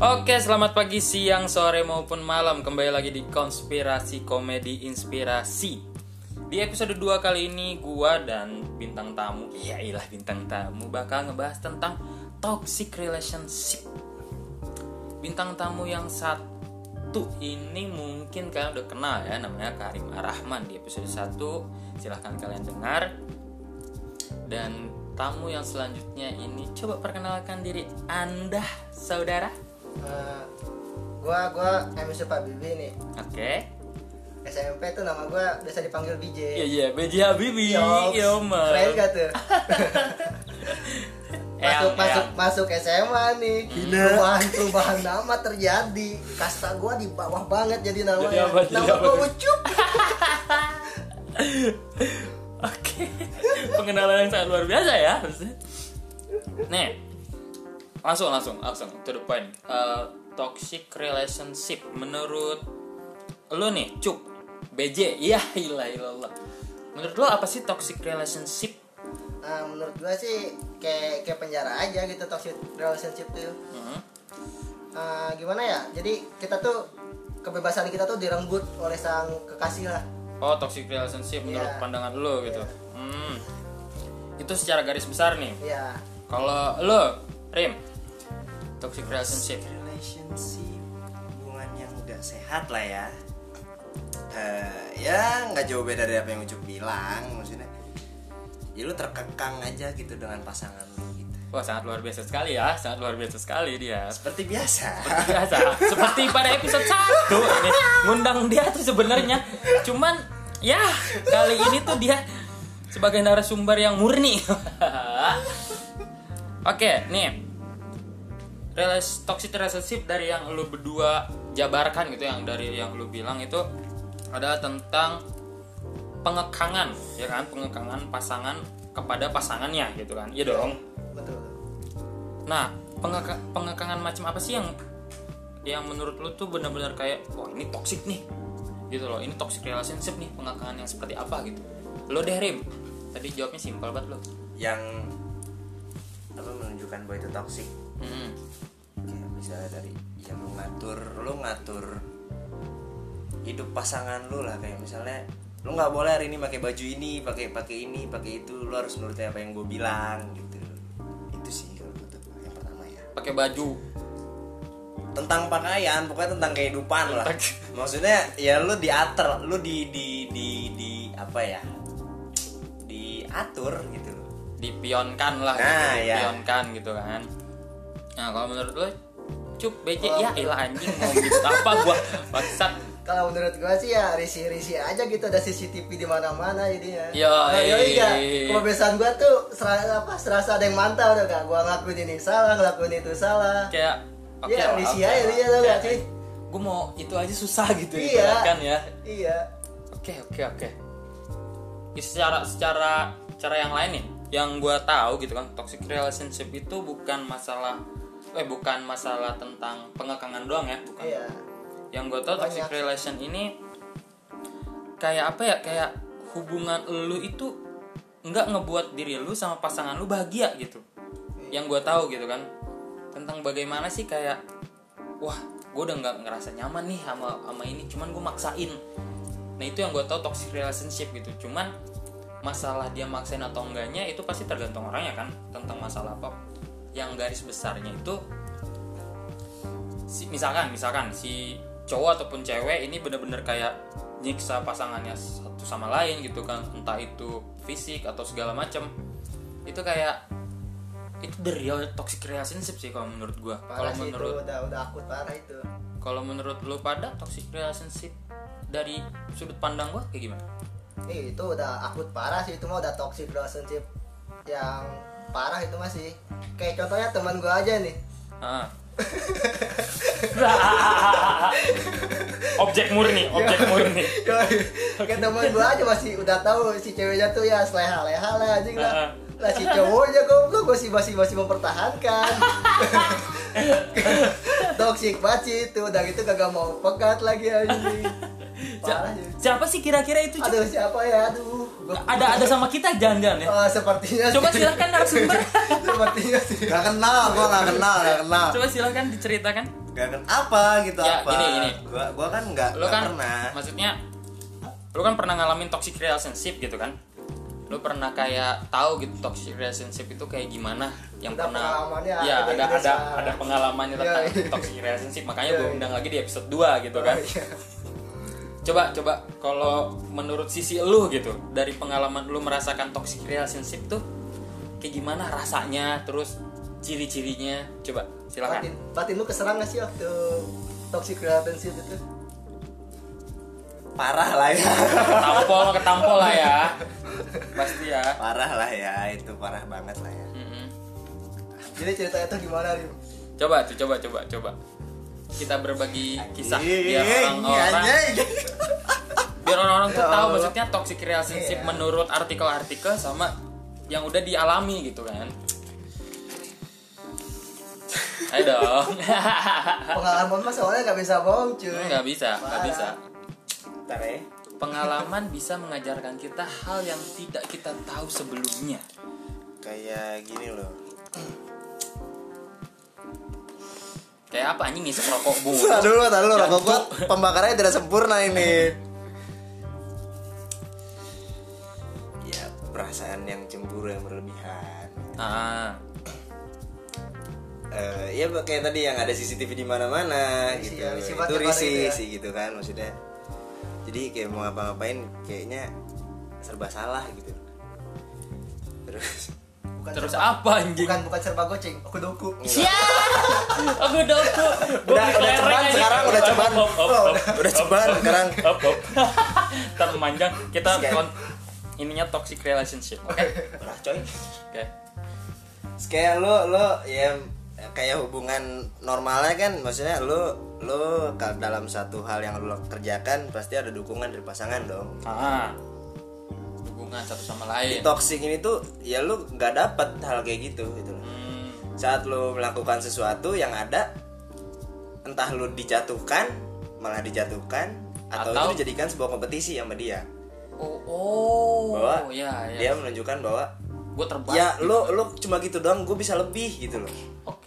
Oke, selamat pagi, siang, sore maupun malam. Kembali lagi di Konspirasi Komedi Inspirasi. Di episode 2 kali ini gua dan bintang tamu, iya ilah bintang tamu bakal ngebahas tentang toxic relationship. Bintang tamu yang satu ini mungkin kalian udah kenal ya, namanya Karim Arahman di episode 1. Silahkan kalian dengar. Dan tamu yang selanjutnya ini coba perkenalkan diri Anda, saudara. Eh, gua gua MC Pak Bibi nih Oke. SMP tuh nama gua biasa dipanggil BJ Iya iya, BJ Habibie. Yoks. Yo, man. keren gak tuh masuk Eyang, masuk eyang. masuk SMA nih Hmm. perubahan perubahan nama terjadi kasta gua di bawah banget jadi namanya Jadi apa, jadi nama tuh? Ucup Oke. Pengenalan yang sangat luar biasa ya. Nih. Langsung langsung langsung to the point. Eh, toxic relationship menurut lo nih, Cuk. BJ. Iya, ilah ilallah. Menurut lo apa sih toxic relationship? nah, menurut gua sih kayak kayak penjara aja gitu toxic relationship tuh Hmm. Eh, gimana ya jadi kita tuh kebebasan kita tuh direnggut oleh sang kekasih lah Oh, toxic relationship menurut Iya. pandangan lo gitu. Hmm. Itu secara garis besar nih. ya Kalau lo, Rim, toxic relationship. relationship hubungan yang udah sehat lah ya Eh, ya nggak jauh beda dari apa yang Ucup bilang maksudnya ya lu terkekang aja gitu dengan pasangan lu gitu Wah, sangat luar biasa sekali ya. Sangat luar biasa sekali dia. seperti biasa Biasa. Seperti pada episode 1 nih, ngundang dia tuh sebenarnya cuman ya kali ini tuh dia sebagai narasumber yang murni. Oke, nih. Relas toxic relationship dari yang lu berdua jabarkan gitu yang dari yang lu bilang itu adalah tentang pengekangan ya kan pengekangan pasangan kepada pasangannya gitu kan iya dong betul Nah, pengeka- pengekangan macam apa sih yang yang menurut lu tuh benar-benar kayak wah ini toxic nih. Gitu loh, ini toxic relationship nih, pengekangan yang seperti apa gitu. Lo deh Rim. Tadi jawabnya simpel banget lo. yang apa menunjukkan bahwa itu toxic Hmm. kayak misalnya dari yang lu ngatur lu ngatur hidup pasangan lu lah kayak misalnya lu nggak boleh hari ini pakai baju ini pakai pakai ini pakai itu lu harus nurutin apa yang gue bilang gitu itu sih kalau gua yang pertama ya Pakai baju. tentang pakaian pokoknya tentang kehidupan lah maksudnya ya lu diatur lu di di di di apa ya diatur gitu Dipionkan lah Nah, gitu, ya. dipionkan gitu kan. Nah, kalau menurut lo BJ, Oh. ya ilah anjing mau gitu apa gua bangsat kalau menurut gua sih ya risih-risih aja gitu ada CCTV di mana-mana jadinya. Yo, Nah, yoi, eh. Kak. Kebiasaan gua tuh serasa apa serasa ada yang mantau udah kak. Gua ngelakuin ini salah, ngelakuin itu salah. kayak Iya, lah, risih oke aja dia tuh, Kak, cuy. Gue mau itu aja susah gitu Iya. kan ya. Iya. Oke oke oke. Ya, Secara secara cara yang lain nih, yang gue tahu gitu kan, toxic relationship itu bukan masalah, eh bukan masalah tentang pengekangan doang ya, bukan. Iya. Yang gue tahu toxic relation ini kayak apa ya, kayak hubungan lu itu nggak ngebuat diri lu sama pasangan lu bahagia gitu. Yang gue tahu gitu kan, tentang bagaimana sih kayak, wah gue udah nggak ngerasa nyaman nih sama sama ini, cuman gue maksain Nah itu yang gue tau toxic relationship gitu. Cuman masalah dia maksain atau enggaknya itu pasti tergantung orangnya kan tentang masalah apa. Yang garis besarnya itu si, misalkan misalkan si cowok ataupun cewek ini bener-bener kayak nyiksa pasangannya satu sama lain gitu kan entah itu fisik atau segala macam itu kayak itu the real toxic relationship sih kalau menurut gua kalau menurut itu udah udah akut parah itu. kalau menurut lu pada toxic relationship dari sudut pandang gua kayak gimana? Ih, itu udah akut parah sih itu mah udah toxic relationship yang parah itu masih. Kayak contohnya teman gua aja nih. Ah. objek murni, objek murni. kayak teman gua aja masih udah tahu si ceweknya tuh ya seleha-leha lah anjing Ah. lah lah si cowoknya goblok masih masih masih mempertahankan. Toxic banget sih itu udah gitu kagak mau pekat lagi anjing. Si- parah sih. Siapa sih kira-kira itu? Aduh siapa ya? Aduh ada ada sama kita jangan-jangan ya Oh, sepertinya coba sih. silahkan narasumber sepertinya sih Gak kenal, gua gak kenal, gak kenal. coba silahkan diceritakan Gak kenal apa gitu Ya, apa? gini, gini. Gua gua kan nggak lo kan pernah. maksudnya lo kan pernah ngalamin toxic relationship gitu kan lo pernah kayak tahu gitu toxic relationship itu kayak gimana yang Ada pernah ya ada ada ada ada pengalamannya tentang iya. toxic relationship makanya Iya, gue iya. undang lagi di episode 2 gitu kan Oh, iya. Coba coba kalau menurut sisi lu gitu dari pengalaman lu merasakan toxic relationship tuh kayak gimana rasanya terus ciri-cirinya coba silakan batin batin lu keserang gak sih waktu toxic relationship itu Parah lah ya. ketampol ketampol lah ya pasti ya parah lah ya, itu parah banget lah ya. Mm-mm. jadi ceritanya tuh gimana Rim? coba tuh coba coba coba kita berbagi kisah biar orang-orang biar orang-orang tuh Ya tahu maksudnya toxic relationship Iya. menurut artikel-artikel sama yang udah dialami gitu kan ayo dong pengalaman mah soalnya gak bisa bohong cuy nggak bisa nggak Parah. bisa Ntar ya. pengalaman bisa mengajarkan kita hal yang tidak kita tahu sebelumnya Kayak gini loh. Kayak apa anjing ngisep rokok bu Tahan dulu, tahan dulu. Rokok gua pembakarannya tidak sempurna ini. Ya, perasaan yang cemburu yang berlebihan. ah Eh, ya kayak tadi yang ada CCTV di mana-mana Risih gitu. ya, risih itu banget tiap hari risih itu ya. sih gitu kan maksudnya. Jadi kayak mau ngapa-ngapain kayaknya serba salah gitu. Terus bukan terus serba- apa anjing bukan bukan serba goceng aku doku Siap. Aku doku. Gua Udah- udah ceban sekarang, udah ceban. Hop, hop, hop. udah ceban sekarang. Hop, hop. Ntar memanjang kita ininya toxic relationship. Oke. Udah coy. Oke. kayak lo lo ya kayak hubungan normalnya kan maksudnya lo lo dalam satu hal yang lo kerjakan pasti ada dukungan dari pasangan dong Ah. Hubungan satu sama di lain. toxic ini tuh ya lo nggak dapet hal kayak gitu gitu loh Hmm. saat lo melakukan sesuatu yang ada entah lo dijatuhkan malah dijatuhkan atau, Atau- itu dijadikan sebuah kompetisi sama dia Oh, oh. bahwa ya, ya. dia menunjukkan bahwa Gue terbaik. ya lo lo cuma gitu doang gue bisa lebih gitu loh Oke.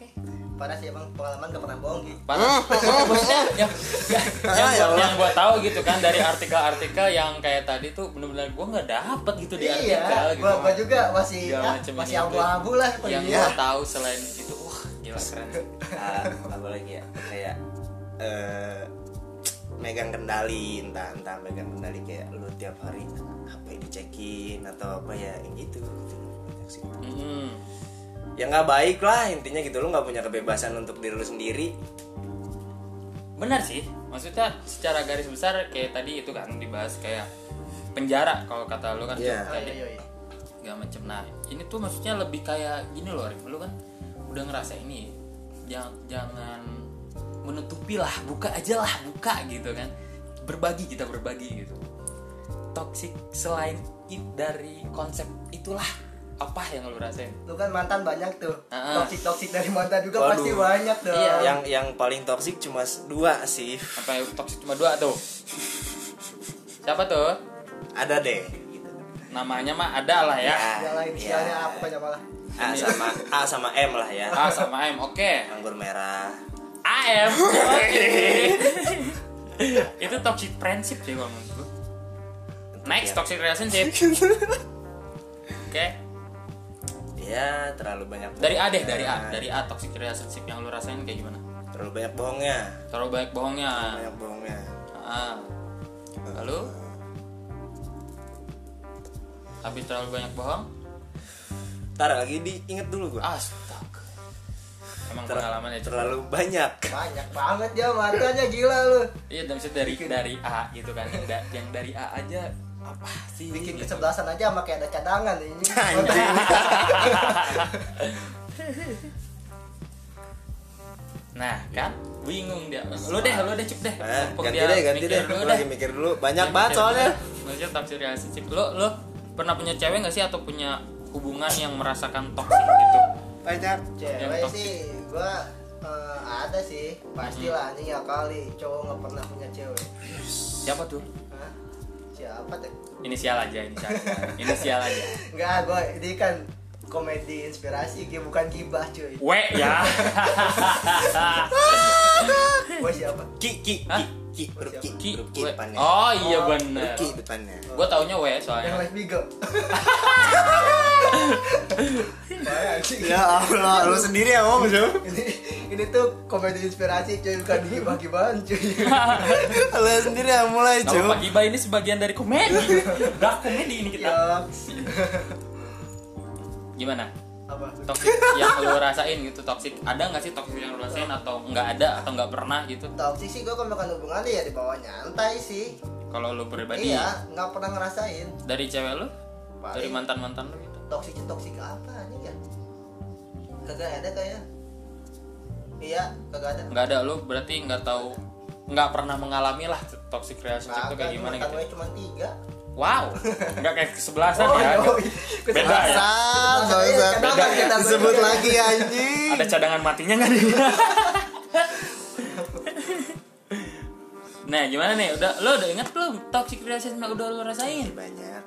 Parah sih emang pengalaman gak pernah bohong gitu Parah. Maksudnya yang yang, yang, ya gua, Allah. yang gua tahu gitu kan dari artikel-artikel yang kayak tadi tuh bener-bener gua nggak dapet gitu di artikel iya gitu. gua, gua juga masih ya, masih ini, abu-abu lah yang iya. gua tahu selain itu wah gila keren Ah, apalagi ya kayak eh, megang kendali entah entah megang kendali kayak lu tiap hari apa yang dicekin atau apa ya yang gitu gitu. Mm-mm. Ya nggak baik lah intinya gitu. Lu nggak punya kebebasan untuk diri lu sendiri. Benar sih. Maksudnya secara garis besar kayak tadi itu kan dibahas kayak penjara kalau kata lu kan Iya. Cuk, Ah, tadi iya, iya. gak macem. Nah ini tuh maksudnya lebih kayak gini loh Rif. lu kan udah ngerasa ini jangan jangan menutupi lah buka aja lah buka gitu kan. Berbagi kita berbagi gitu. Toxic selain dari konsep itulah apa yang lu rasain? Lu kan mantan banyak tuh. Ah. toksik toksik dari mantan juga Waduh. pasti banyak dong Iya. yang yang paling toksik cuma dua sih. Apa yang toxic cuma dua tuh? Siapa tuh? Ada deh. Gitu. namanya mah ada lah ya. Ya. apa ya malah A sama A sama M lah ya. A sama M oke. Anggur merah. AM Oke. itu toxic friendship sih kalau menurut gue next Ya. toxic relationship. Oke ya terlalu banyak dari A deh dari A dari A toxic relationship yang lu rasain kayak gimana? Terlalu banyak bohongnya. Terlalu banyak bohongnya. Banyak bohongnya. Ah. lalu? Habis terlalu banyak bohong? Ntar lagi diinget dulu gua. Astaga. Emang Ter- pengalamannya cukup. terlalu banyak. Banyak banget dia mantannya gila lu. Iya dan dari dari A gitu kan. Yang, da- yang dari A aja apa sih bikin kesebelasan aja sama kayak ada cadangan ini Anjing. Nah kan bingung dia. Lu deh, lu deh cip deh. Eh, ganti deh ganti deh dulu lagi mikir dulu banyak banget soalnya. Maksudnya toxic relationship. Lu lu pernah punya cewek gak sih atau punya hubungan yang merasakan toxic gitu? banyak cewek toksik. sih gua eh, ada sih pastilah anjing ya kali cowok nggak pernah punya cewek Siapa tuh? Siapa teh inisial aja inisial aja inisial aja Enggak, gue ini kan komedi inspirasi, Gi, bukan gibah cuy. W ya Gue siapa? Ki ki Hah? ki ki huruf ki Ki, huruf ki W. depannya oh iya Oh, ki depannya gue taunya W Yang soalnya West Bigo. Parah, anjing. ya Allah lu sendiri yang ngomong Jom ini tuh komedi inspirasi cuy bukan gibah-gibahan cuy. lu sendiri yang mulai Gak Jom apa Giba ini sebagian dari komedi Udah komedi ini kita Yoks. Gimana? Apa? Toxic yang lo rasain gitu toxic Ada nggak sih toxic yang lo rasain atau nggak ada atau nggak pernah gitu Toxic sih gue kalau bukan hubungannya ya di bawah nyantai sih. Kalau lo pribadi Iya, nggak pernah ngerasain. dari cewek lo? Dari mantan-mantan lo gitu toksik toksik apa nih ya kagak ada kayak iya kagak ada Nggak ada lo berarti nggak tahu nggak pernah mengalami lah toxic relationship itu kayak gimana gitu cuma tiga Wow, nggak kayak kesebelasan Oh, ya yoi. Beda ya? Bangsat. Kenapa kita berdua? lagi anjing Ada cadangan matinya nggak nih? nah gimana nih? Udah lo udah inget belum toxic relationship yang udah lo rasain? Banyak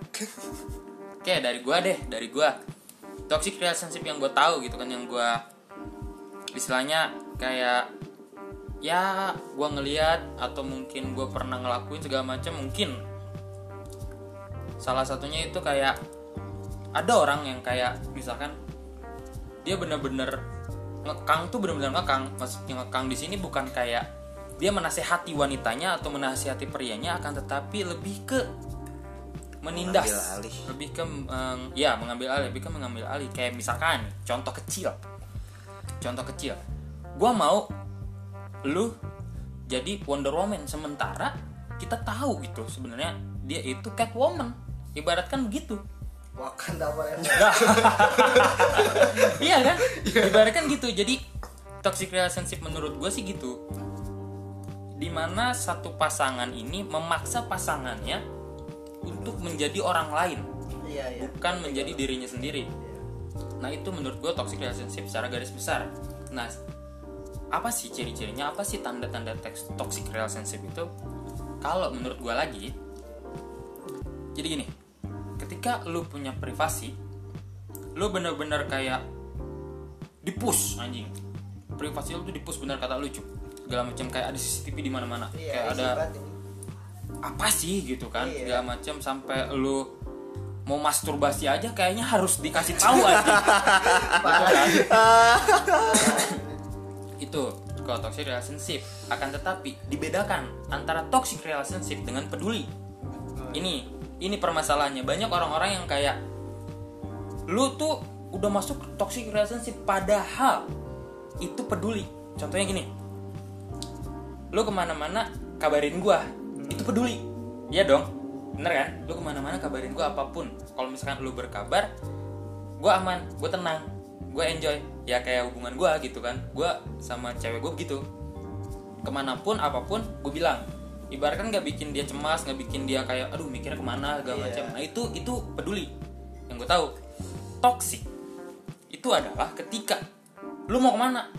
Oke dari gua deh, dari gua toxic relationship yang gue tahu gitu kan yang gua istilahnya kayak ya gua ngeliat atau mungkin gue pernah ngelakuin segala macam mungkin. Salah satunya itu kayak ada orang yang kayak misalkan dia bener-bener ngekang tuh bener-bener ngekang. Maksudnya ngekang di sini bukan kayak dia menasehati wanitanya atau menasehati prianya akan tetapi lebih ke menindas. Alih. lebih ke em, ya mengambil alih lebih ke mengambil alih. Kayak misalkan contoh kecil contoh kecil. Gua mau lu jadi Wonder Woman sementara kita tahu gitu sebenarnya dia itu Catwoman. Ibaratkan begitu. Wakanda forever. Iya kan? Ibaratkan gitu. Jadi toxic relationship menurut gue sih gitu. Di mana satu pasangan ini memaksa pasangannya untuk menjadi orang lain. Iya iya. Bukan menjadi dirinya sendiri nah itu menurut gue toxic relationship secara garis besar. Nah apa sih ciri-cirinya? Apa sih tanda-tanda toxic relationship itu? Kalau menurut gue lagi jadi gini ketika lu punya privasi lu bener-bener kayak dipush anjing. Privasi lu tuh dipush bener kata lu Cuk. segala macam kayak ada CCTV di mana-mana. Iya kayak ada apa sih gitu kan? Iya. segala macam sampai lu mau masturbasi aja kayaknya harus dikasih tahu aja gitu kan? Itu kalau toxic relationship. Akan tetapi dibedakan antara toxic relationship dengan peduli. Ini ini permasalahannya. Banyak orang-orang yang kayak lu tuh udah masuk toxic relationship padahal itu peduli. Contohnya gini lu ke mana-mana kabarin gua itu peduli. Iya dong bener kan? Lu ke mana-mana kabarin gua apa pun. Kalau misalkan lu berkabar gua aman gua tenang gua enjoy. Ya kayak hubungan gua gitu kan. Gua sama cewek gua begitu. Ke mana pun apa pun gue bilang. Ibaratkan nggak bikin dia cemas nggak bikin dia kayak aduh mikirnya ke mana segala Iya. macam. Nah itu itu peduli. Yang gue tahu toxic. Itu adalah ketika lu mau ke mana?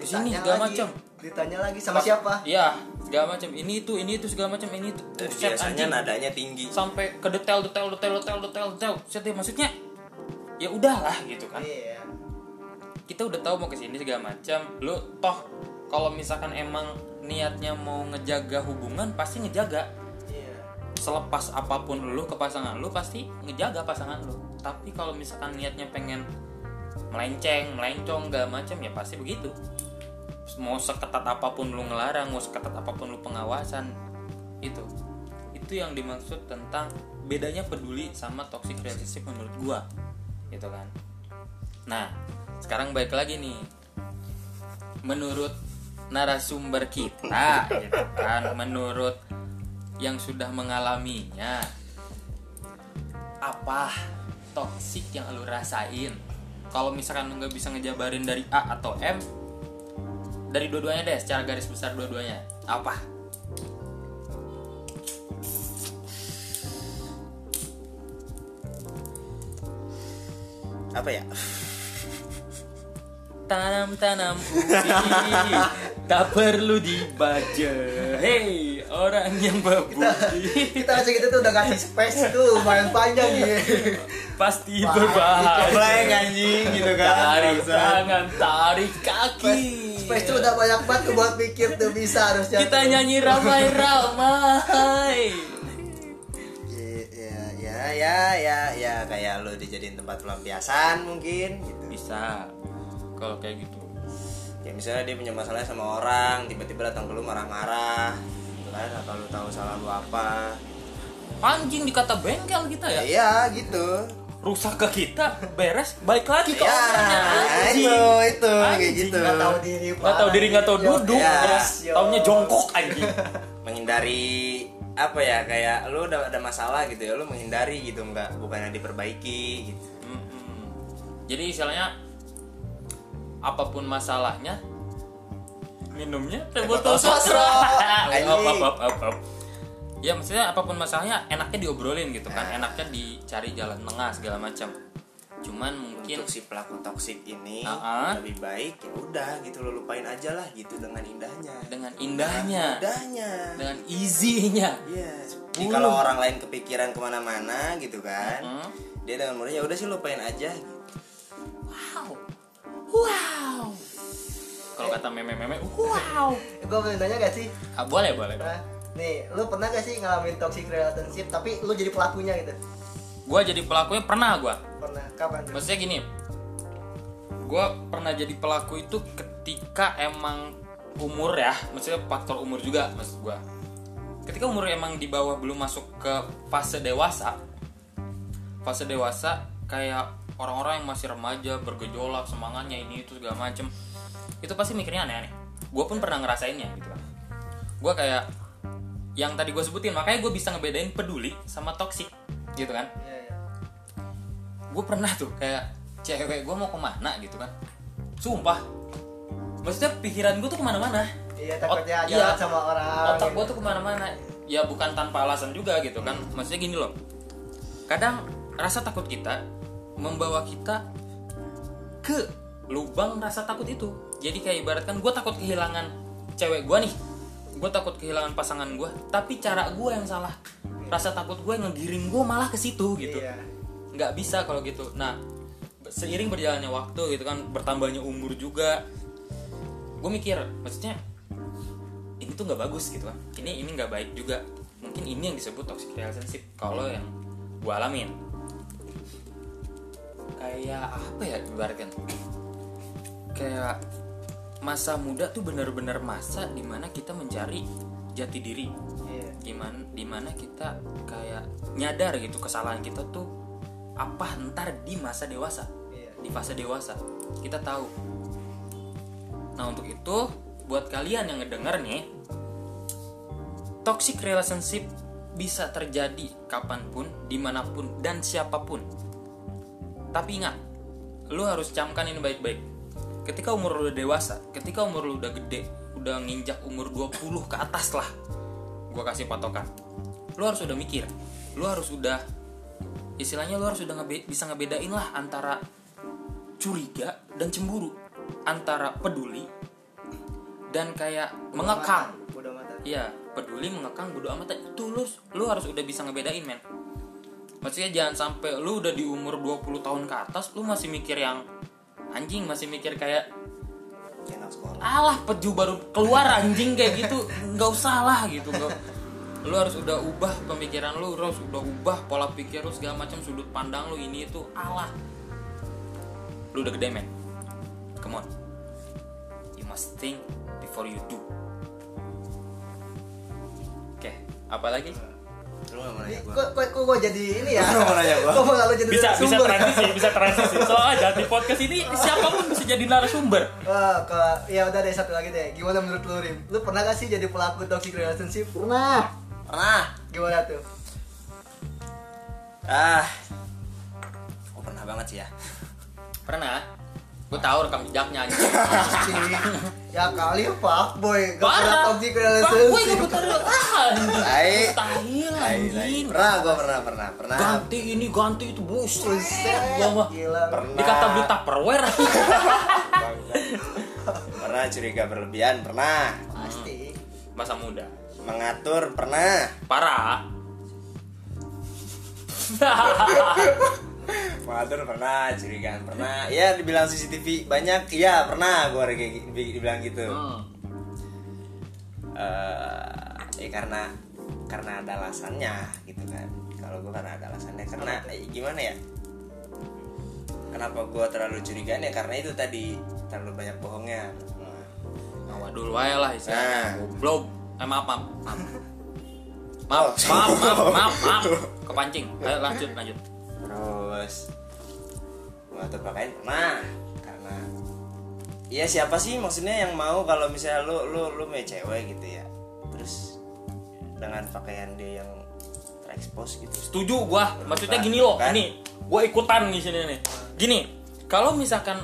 Di sini segala macam ditanya lagi sama siapa Iya, segala macam. Ini itu, ini itu segala macam, ini itu. Dan Buset, biasanya anjing. nadanya tinggi sampai ke detail, detail, detail, detail, detail, detail. Buset deh, maksudnya ya udahlah gitu kan. iya Kita udah tahu mau ke sini segala macam. Lu toh kalau misalkan emang niatnya mau ngejaga hubungan pasti ngejaga. iya Selepas apa pun lu ke pasangan lu pasti ngejaga pasangan lu. Tapi kalau misalkan niatnya pengen melenceng, melencong segala macam ya pasti begitu. Mau seketat apa pun lu ngelarang, mau seketat apa pun lu pengawasan itu. Itu yang dimaksud tentang bedanya peduli sama toxic relationship menurut gua. Gitu kan. Nah, sekarang baik lagi nih. Menurut narasumber kita gitu kan, menurut yang sudah mengalaminya apa toxic yang lu rasain kalau misalkan lu nggak bisa ngejabarin dari A atau M dari dua-duanya deh secara garis besar dua-duanya. Apa? Apa ya? Tanam-tanam ubi tak perlu dibaca hey orang yang berbudi kita aja gitu tuh udah kasih space tuh lumayan panjang gitu pasti Wah, berbahaya. Blank anjing gitu kan. tarik tangan tarik kaki space tuh udah banyak banget tuh buat pikir tuh bisa harusnya kita tuh. nyanyi ramai-ramai Ya, ya, ya, ya, ya, ya, kayak lo dijadiin tempat pelampiasan mungkin gitu. bisa kalau kayak gitu Ya misalnya dia punya masalah sama orang, tiba-tiba datang ke lu marah-marah, gitu kan? Atau lu tahu salah lu apa? anjing dikata bengkel kita Ya, ya iya gitu. Rusak ke kita beres baik lagi ke Ya, orangnya itu, itu, kayak Anjing, gitu. nggak tahu diri nggak tahu diri nggak tahu duduk Ya. terus yo. taunya jongkok anjing Menghindari apa ya kayak lu udah ada masalah gitu ya lu menghindari gitu nggak bukannya diperbaiki gitu Mm-mm. jadi istilahnya apa pun masalahnya minumnya teh botol sosro sosro. Up, Anjing. up, up, up, up. Ya maksudnya apa pun masalahnya enaknya diobrolin gitu kan enaknya dicari jalan tengah segala macam cuman mungkin untuk si pelaku toksik ini Ah-ah. lebih baik ya udah gitu lo lupain aja lah gitu dengan indahnya dengan indahnya indahnya dengan easy-nya Iya. Jadi kalau orang lain kepikiran ke mana-mana gitu kan, Hmm. dia dengan mudahnya udah sih lupain aja. Gitu. wow wow kalau kata meme-meme wow gue boleh nanya gak sih ah, boleh boleh boleh. Nih lu pernah gak sih ngalamin toxic relationship tapi lu jadi pelakunya gitu? Gua jadi pelakunya pernah gua. Pernah. Kapan tuh? Maksudnya gini gue pernah jadi pelaku itu ketika emang umur ya maksudnya faktor umur juga maksud gue ketika umur emang di bawah belum masuk ke fase dewasa fase dewasa kayak orang-orang yang masih remaja bergejolak semangatnya ini itu segala macem itu pasti mikirnya aneh-aneh. Gue pun pernah ngerasainnya gitu kan. Gue kayak yang tadi gue sebutin makanya gue bisa ngebedain peduli sama toksik gitu kan? Iya, iya. gue pernah tuh kayak cewek gue mau ke mana gitu kan? Sumpah. Maksudnya pikiran gue tuh ke mana-mana. Iya takutnya Ot- iya. sama orang otak gitu. gue tuh ke mana-mana. Ya bukan tanpa alasan juga gitu kan. Maksudnya gini loh. Kadang rasa takut kita membawa kita ke lubang rasa takut itu. Jadi kayak ibaratkan gue takut kehilangan cewek gue nih gue takut kehilangan pasangan gue tapi cara gue yang salah. Rasa takut gue ngegiring gue malah ke situ gitu. Iya. Nggak bisa kalau gitu. Nah seiring berjalannya waktu gitu kan bertambahnya umur juga gue mikir maksudnya ini tuh nggak bagus gitu kan. Ini ini nggak baik juga. Mungkin ini yang disebut toxic relationship. Kalau yang gue alamin. Kayak apa ya ibaratkan kayak masa muda tuh bener-bener masa di mana kita mencari jati diri. Iya. Gimana di mana kita kayak nyadar gitu kesalahan kita tuh apa ntar di masa dewasa. Iya. Di fase dewasa. Kita tahu. Nah untuk itu buat kalian yang ngedenger nih toxic relationship bisa terjadi kapan pun di mana pun dan siapa pun. Tapi ingat lu harus camkan ini baik-baik ketika umur lu udah dewasa ketika umur lu udah gede udah nginjak umur 20 ke atas lah gua kasih patokan. Lu harus udah mikir lu harus udah istilahnya lu harus udah ngebe- bisa ngebedain lah antara curiga dan cemburu antara peduli dan kayak mengekang. udah mata Iya, peduli mengekang bodo amat. Itu lu lu harus udah bisa ngebedain men. Maksudnya jangan sampai lu udah di umur 20 tahun ke atas lu masih mikir yang anjing masih mikir kayak alah peju baru keluar anjing kayak gitu. Nggak usah lah gitu. Nggak lu harus udah ubah pemikiran lu lu harus udah ubah pola pikir lu segala macam sudut pandang lu ini itu alah. Lu udah gede men. Come on. You must think before you do. Oke apa lagi Lu gak mau nanya Ih, gua? kok kok kok gua jadi ini ya Lu mau nanya gua? kok malah jadi bisa bisa transisi bisa transisi soalnya di podcast ini siapa pun bisa jadi narasumber Wah, kalau ya udah deh satu lagi deh. Gimana menurut lu Rim? Lu pernah gak sih jadi pelaku toxic relationship? Pernah. Pernah. Gimana tuh? Ah. Oh, pernah banget sih ya. pernah gue tahu rekam jejaknya anjing Pasti. ya kali pak boy gak pernah toxic Pak, gue relationship. gak betul ah anjing. Tai. Tai, Pernah gua pernah pernah pernah. ganti ini ganti itu buset Buset, gua mah gila. Pernah. dikata beli tupperware Pernah curiga berlebihan, pernah. Pasti. masa muda mengatur pernah parah mengatur pernah curigaan pernah ya dibilang CCTV banyak iya pernah gue kayak dibilang gitu Hmm. eh ya karena karena ada alasannya gitu kan kalau gue karena ada alasannya karena eh, gimana ya kenapa gue terlalu curigaan ya karena itu tadi terlalu banyak bohongnya Nah, dulu aja lah istilahnya. Nah. Goblok. Eh maaf maaf. Maaf. Oh. Maaf, maaf, maaf, maaf, maaf. Kepancing. Ayo lanjut, lanjut. terus mengatur pakaian pernah karena ya siapa sih maksudnya yang mau kalau misalnya lu lu lu punya cewek gitu ya terus dengan pakaian dia yang terekspos gitu Setuju gua. Maksudnya gini loh, Kan? ini gua ikutan di sini nih. Gini, kalau misalkan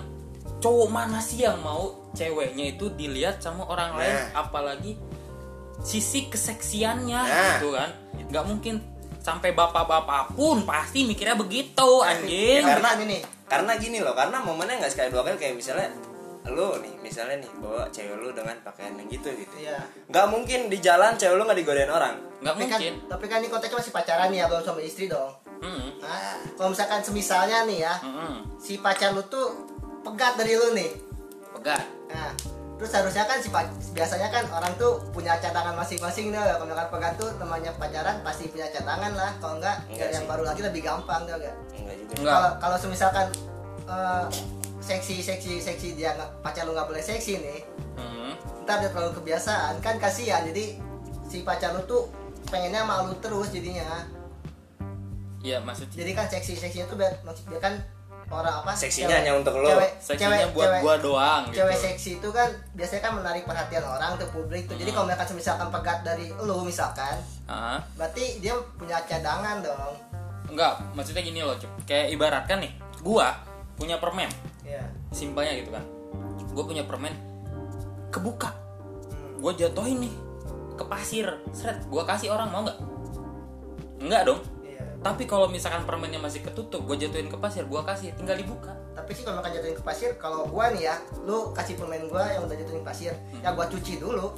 cowok mana sih yang mau ceweknya itu dilihat sama orang lain Nah. apalagi sisi keseksiannya Nah. gitu kan. nggak mungkin sampai bapak-bapak pun pasti mikirnya begitu anjing. Ya, karena ini karena gini loh karena momennya nggak sekali dua kali kayak misalnya lu nih misalnya nih bawa cewek lu dengan pakaian yang gitu gitu Iya. nggak mungkin di jalan cewek lu nggak digodain orang nggak Tapi kan, mungkin. tapi kan ini konteksnya masih pacaran nih ya, belum suami istri dong. Mm-mm. Nah, kalau misalkan semisalnya nih ya, Mm-mm. si pacar lu tuh pegat dari lu nih. Pegat. Nah, terus harusnya kan si biasanya kan orang tuh punya cadangan masing-masing deh. Kalau misalkan pegat tuh temannya pacaran pasti punya cadangan lah. Kalau enggak, Enggak yang sih. baru lagi lebih gampang deh enggak? enggak juga Enggak. Kalau kalau semisalkan eh, seksi seksi seksi dia nggak pacar lu nggak boleh seksi nih, Mm. ntar dia terlalu kebiasaan kan kasihan jadi si pacar lu tuh pengennya malu terus jadinya Iya maksudnya jadi kan seksi seksinya tuh biar maksud biar kan orang apa Seksinya cewek- hanya untuk lo. cewek, seksinya cewek- buat cewek- gua doang gitu. cewek seksi itu kan biasanya kan menarik perhatian orang tuh publik tuh jadi Hmm. kalau mereka misalkan pegat dari lu misalkan Ah. berarti dia punya cadangan dong Enggak, maksudnya gini loh, Cep. Kayak ibaratkan nih, gua punya permen, ya simpelnya gitu kan. Gua punya permen kebuka. Hmm. Gua jatuhin nih ke pasir, seret, gua kasih orang mau nggak? Enggak dong. Tapi kalau misalkan permennya masih ketutup, gua jatuhin ke pasir, gua kasih, tinggal dibuka. tapi sih kalau makan jatuhin ke pasir kalau gua nih ya lu kasih permen gua yang udah jatuhin pasir ya gua cuci dulu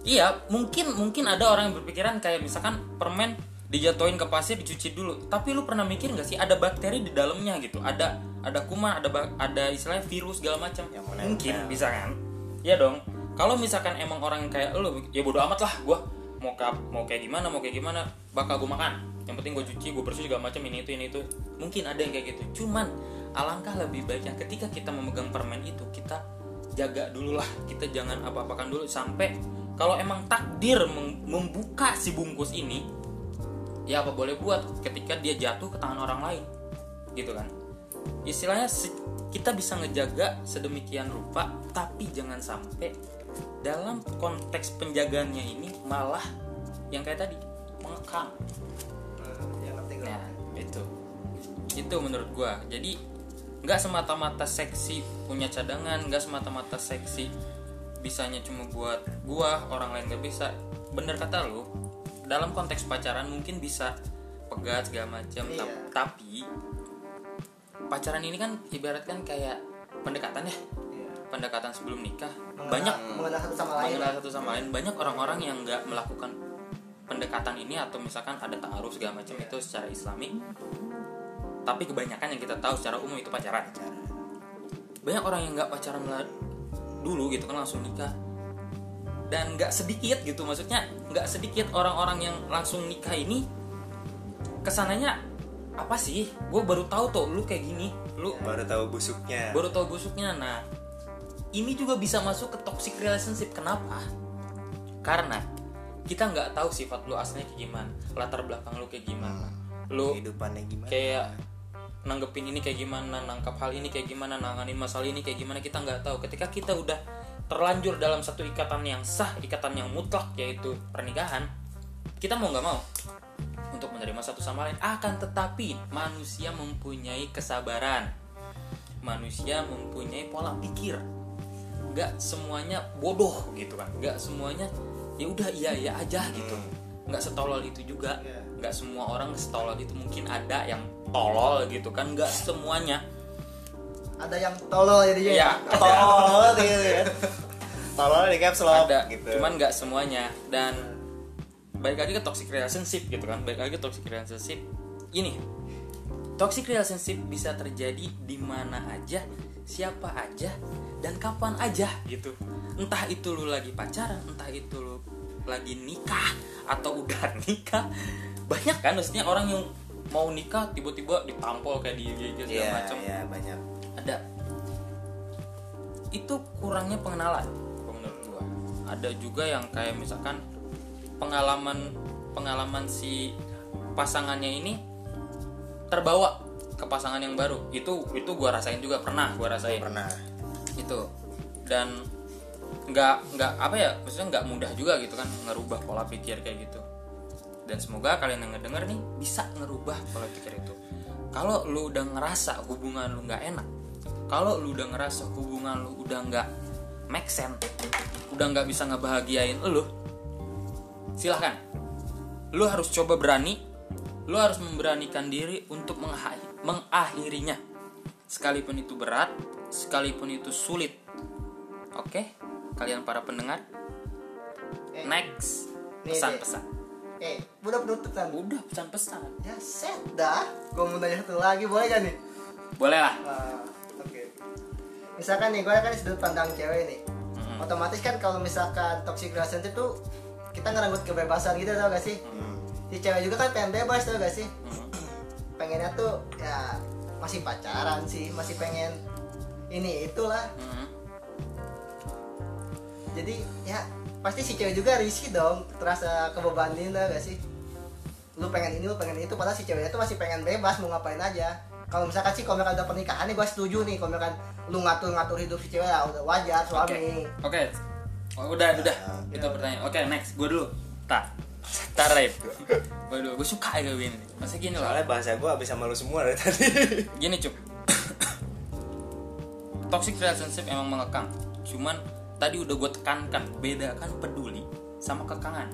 Iya, mungkin mungkin ada orang yang berpikiran kayak misalkan permen dijatuhin ke pasir dicuci dulu. Tapi lu pernah mikir nggak sih ada bakteri di dalamnya gitu? Ada ada kuman, ada ada istilahnya virus segala macam. Yang menempel. mungkin bisa kan? Iya dong. Kalau misalkan emang orang kayak lu, ya bodo amat lah gua mau kap, mau kayak gimana, mau kayak gimana, bakal gua makan. Yang penting gua cuci, gua bersih segala macam ini itu ini itu. Mungkin ada yang kayak gitu. Cuman alangkah lebih baiknya ketika kita memegang permen itu kita jaga dulu lah kita jangan apa-apakan dulu sampai kalau emang takdir mem- membuka si bungkus ini ya apa boleh buat ketika dia jatuh ke tangan orang lain gitu kan istilahnya kita bisa ngejaga sedemikian rupa tapi jangan sampai dalam konteks penjagaannya ini malah yang kayak tadi mengekang ya Nah, itu. Itu menurut gua. Jadi nggak semata-mata seksi punya cadangan, nggak semata-mata seksi bisanya cuma buat gua, orang lain nggak bisa. Bener kata lu, dalam konteks pacaran mungkin bisa pegat segala macam, Iya. tap- tapi pacaran ini kan ibaratkan kayak pendekatan ya. Pendekatan sebelum nikah. Mengenal- Banyak mengenal satu sama lain. mengenal satu sama lain. Banyak orang-orang yang nggak melakukan pendekatan ini atau misalkan ada taaruf segala macam itu secara islami. Tapi kebanyakan yang kita tahu secara umum itu pacaran. Banyak orang yang nggak pacaran dulu gitu kan langsung nikah. Dan nggak sedikit gitu maksudnya nggak sedikit orang-orang yang langsung nikah ini ke sananya apa sih? Gue baru tahu tuh lu kayak gini. Lu baru tahu busuknya. Baru tahu busuknya. Nah ini juga bisa masuk ke toxic relationship. Kenapa? Karena kita nggak tahu sifat lu aslinya kayak gimana latar belakang lu kayak gimana lu kehidupannya gimana? kayak nanggepin ini kayak gimana nangkap hal ini kayak gimana nanganin masalah ini kayak gimana kita nggak tahu. Ketika kita udah terlanjur dalam satu ikatan yang sah ikatan yang mutlak yaitu pernikahan kita mau nggak mau untuk menerima satu sama lain. Akan tetapi manusia mempunyai kesabaran. Manusia mempunyai pola pikir nggak semuanya bodoh gitu kan. Nggak semuanya ya udah iya iya aja gitu. Nggak setolol itu juga. Iya. nggak semua orang setolol itu. Mungkin ada yang tolol gitu kan. Nggak semuanya. Ada yang tolol jadinya Iya, ya? tolol gitu ya. Tolol di caps lock ada. gitu. Cuman nggak semuanya. Dan balik lagi ke toxic relationship gitu kan. Balik lagi ke toxic relationship. Ini toxic relationship bisa terjadi di mana aja siapa aja dan kapan aja gitu. Entah itu lu lagi pacaran entah itu lu lagi nikah atau udah nikah. Banyak kan maksudnya orang yang mau nikah tiba-tiba ditampol kayak di IG segala Iya, macam iya banyak. ada. Itu kurangnya pengenalan. Menurut gua. Ada juga yang kayak misalkan pengalaman pengalaman si pasangannya ini terbawa ke pasangan yang baru. Itu itu gua rasain juga pernah gua rasain. Pernah. Itu dan nggak nggak apa ya maksudnya nggak mudah juga gitu kan ngerubah pola pikir kayak gitu. Dan semoga kalian yang ngedenger nih bisa ngerubah pola pikir itu. Kalau lu udah ngerasa hubungan lu nggak enak kalau lu udah ngerasa hubungan lu udah nggak make sense udah nggak bisa ngebahagiain lu silahkan. Lu harus coba berani lu harus memberanikan diri untuk mengakhiri- mengakhirinya. Sekalipun itu berat sekalipun itu sulit. Oke kalian para pendengar. Eh, next. Pesan-pesan. Eh udah penutup kan udah pesan-pesan. Ya set dah. Gue mau tanya satu lagi boleh gak nih? Boleh lah. Ah, oke. Misalkan nih gue kan sudut pandang cewek nih. Mm-mm. otomatis kan kalau misalkan toxic relationship tuh kita ngerangkut kebebasan gitu tau gak sih? Si cewek juga kan pengen bebas tau gak sih? Mm. pengennya tuh ya masih pacaran sih masih pengen ini itulah Mm. jadi ya pasti si cewek juga risih dong terasa kebebanin tau gak sih lu pengen ini lu pengen itu padahal si ceweknya tuh masih pengen bebas mau ngapain aja kalau misalkan sih kalau misalkan udah pernikahan nih gue setuju nih kalau misalkan lu ngatur-ngatur hidup si cewek ya udah wajar Oke, suami oke, Oh, udah, udah. Itu Ya. pertanyaan. Oke, next. Gue dulu. Tak. Tarik. Gue dulu. Gue suka ya kayak gini. Masa gini loh. Soalnya bahasa gue habis sama lu semua dari tadi. Gini cup. Toxic relationship emang mengekang. Cuman tadi udah gue tekankan bedakan peduli sama kekangan.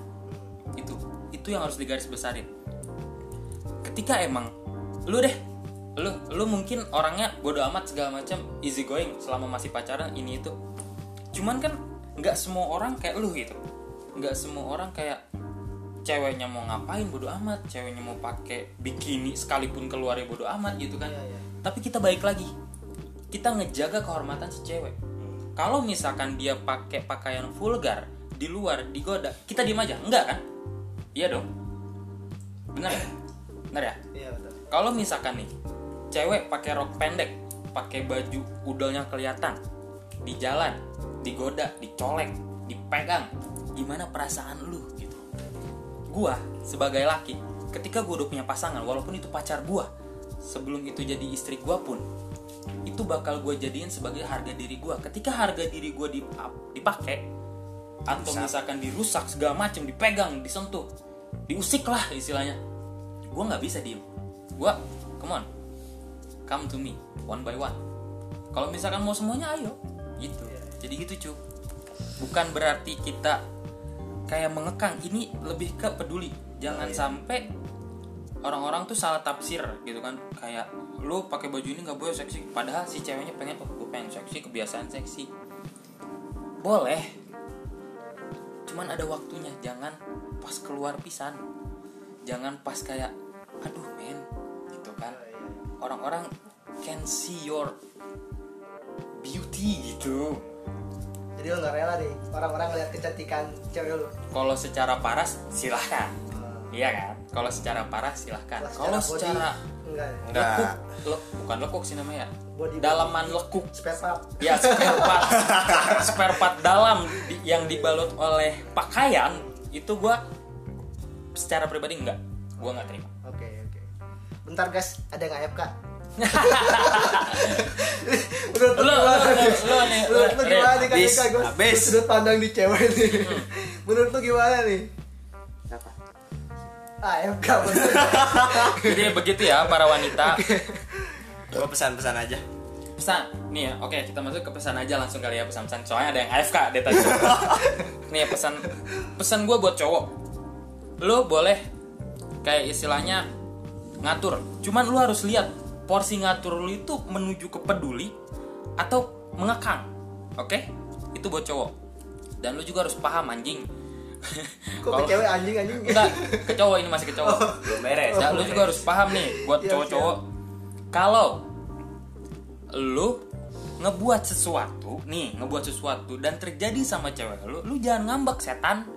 Itu itu yang harus digaris besarin. Ketika emang lu deh lu lu mungkin orangnya bodo amat segala macam easy going selama masih pacaran ini itu cuman kan nggak semua orang kayak lu gitu nggak semua orang kayak ceweknya mau ngapain bodo amat ceweknya mau pakai bikini sekalipun keluarnya bodo amat gitu kan Iya, iya. tapi kita baik lagi kita ngejaga kehormatan si cewek. Kalau misalkan dia pakai pakaian vulgar di luar digoda kita diem aja. Enggak kan? Iya dong. Benar ya? Benar ya? Iya betul kalau misalkan nih cewek pakai rok pendek pakai baju udelnya kelihatan di jalan digoda dicolek dipegang gimana perasaan lu gitu? Gua sebagai laki ketika gua udah punya pasangan walaupun itu pacar gua sebelum itu jadi istri gua pun itu bakal gue jadiin sebagai harga diri gua. Ketika harga diri dip- dipakai atau misalkan dirusak segala macam dipegang disentuh diusik lah istilahnya gue nggak bisa diem. Gue come on come to me one by one. Kalau misalkan mau semuanya ayo. Gitu. Jadi gitu cu bukan berarti kita kayak mengekang. Ini lebih ke peduli. Jangan sampai orang-orang tuh salah tafsir gitu kan. Kayak lu pakai baju ini nggak boleh seksi. Padahal si ceweknya pengen oh gue pengen seksi kebiasaan seksi. Boleh. Cuman ada waktunya. Jangan pas keluar pisan. Jangan pas kayak aduh men. Gitu kan. Orang-orang can see your beauty gitu. Jadi lu nggak rela nih orang-orang ngeliat kecantikan cewek lu. Kalau secara paras silahkan. Iya kan kalau secara paras silahkan. Kalau body, secara enggak ya? Enggak. lekuk. Lek, bukan lekuk sih namanya. Body- dalaman lekuk. Spare part. Ya spare part. Spare part dalam di- yang dibalut oleh pakaian itu gua secara pribadi enggak. Gua nggak terima. Oke oke. Bentar guys. Ada nggak AFK menurut Lu- lu gimana lu- nih? lu nih, menurut lu gimana nih gue sudut pandang di cewek nih. Hmm. menurut lu gimana nih? AFK bener jadi begitu ya para wanita. Gue pesan-pesan aja. pesan nih ya oke kita masuk ke pesan aja langsung kali ya pesan-pesan. Soalnya ada yang AFK deh tadi. Nih ya pesan pesan gue buat cowok. Lo boleh kayak istilahnya ngatur. Cuman lu harus lihat porsi ngatur lu itu menuju ke peduli atau mengekang oke? Itu buat cowok. Dan lu juga harus paham anjing Kok ke cewek anjing anjing? Enggak, ke cowok ini masih ke cowok. belum beres Nah, lu juga harus paham nih buat Iya, cowok-cowok. Kalau lu ngebuat sesuatu, nih, ngebuat sesuatu dan terjadi sama cewek lu, lu jangan ngambek setan.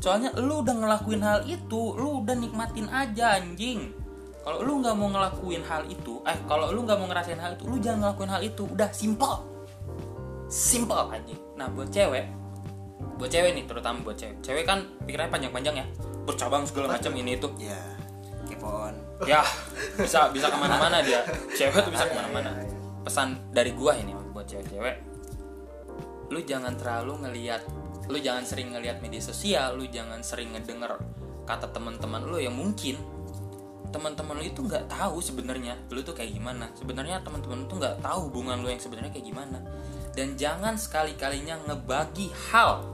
Soalnya lu udah ngelakuin hal itu, lu udah nikmatin aja anjing. Kalau lu nggak mau ngelakuin hal itu, eh kalau lu nggak mau ngerasain hal itu, lu jangan ngelakuin hal itu. Udah simple. Simple anjing. Nah, buat cewek, buat cewek nih terutama buat cewek. Cewek kan pikirannya panjang-panjang ya, bercabang segala macam ini itu. Ya kepoan. Ya bisa bisa ke mana-mana dia. Cewek tuh bisa ke mana-mana. pesan dari gua ini buat cewek-cewek lu jangan terlalu ngelihat lu jangan sering ngelihat media sosial lu jangan sering ngedenger kata teman-teman lu yang mungkin teman-teman lu itu nggak tahu sebenarnya lu tuh kayak gimana. Sebenarnya teman-teman lu tuh nggak tahu hubungan lu yang sebenarnya kayak gimana. Dan jangan sekali-kalinya ngebagi hal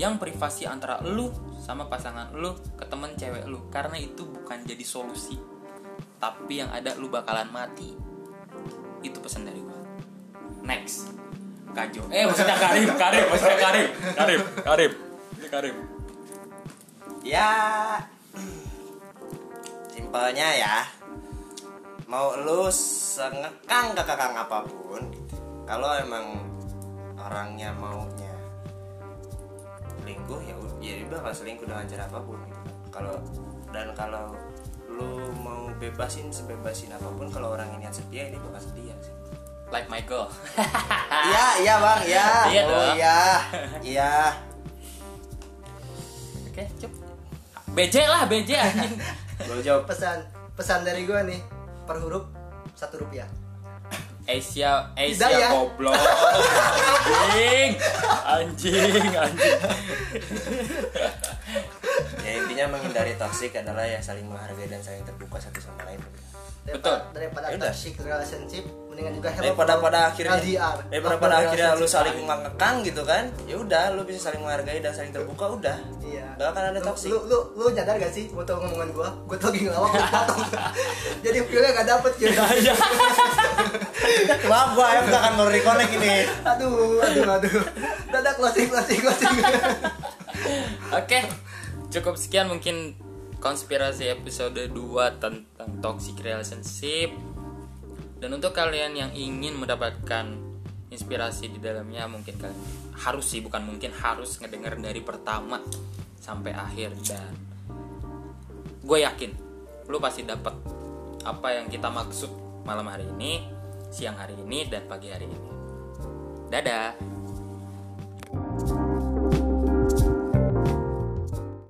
yang privasi antara lu sama pasangan lu ke temen cewek lu. Karena itu bukan jadi solusi. Tapi yang ada lu bakalan mati. Itu pesan dari gua. Next. Kajo. Eh maksudnya Karim Karim maksudnya Karim. Karim Karim. Ini Karim. Ya. Simpelnya ya. Mau lu sengekang kekang apa pun gitu. kalau emang orangnya maunya selingkuh ya ya dia bakal selingkuh dengan cara apa pun gitu. Kan. kalau dan kalau lu mau bebasin sebebasin apa pun kalau orang ini setia dia bakal setia sih. Like Michael. Iya iya bang iya. Iya oh iya. Iya. Oke cup BJ lah BJ anjing. Lu jawab. Pesan pesan dari gua nih per huruf satu rupiah. Asia Asia Hidayah. goblok. Anjing. Anjing anjing. Ya intinya menghindari toxic adalah ya saling menghargai dan saling terbuka satu sama lain. Betul. Daripada, daripada Ya toxic relationship mendingan juga hello daripada pada akhirnya LDR. daripada pada akhirnya lu saling mengekang gitu kan ya udah lu bisa saling menghargai dan saling terbuka udah Iya. gak akan ada Lu- toxic Lu, lu, lu, nyadar gak sih tau ngomongan gua? Gua tuh lagi ngelawak gua potong. Jadi feelnya gak dapet gitu. maaf gua ayam gak akan mau reconnect ini aduh, aduh, aduh. Dadah closing, closing, closing. Oke, cukup sekian mungkin konspirasi episode 2 tentang toxic relationship. Dan untuk kalian yang ingin mendapatkan inspirasi di dalamnya, mungkin kalian harus sih, bukan mungkin harus ngedenger dari pertama sampai akhir dan gue yakin lu pasti dapat apa yang kita maksud malam hari ini, siang hari ini dan pagi hari ini. Dadah.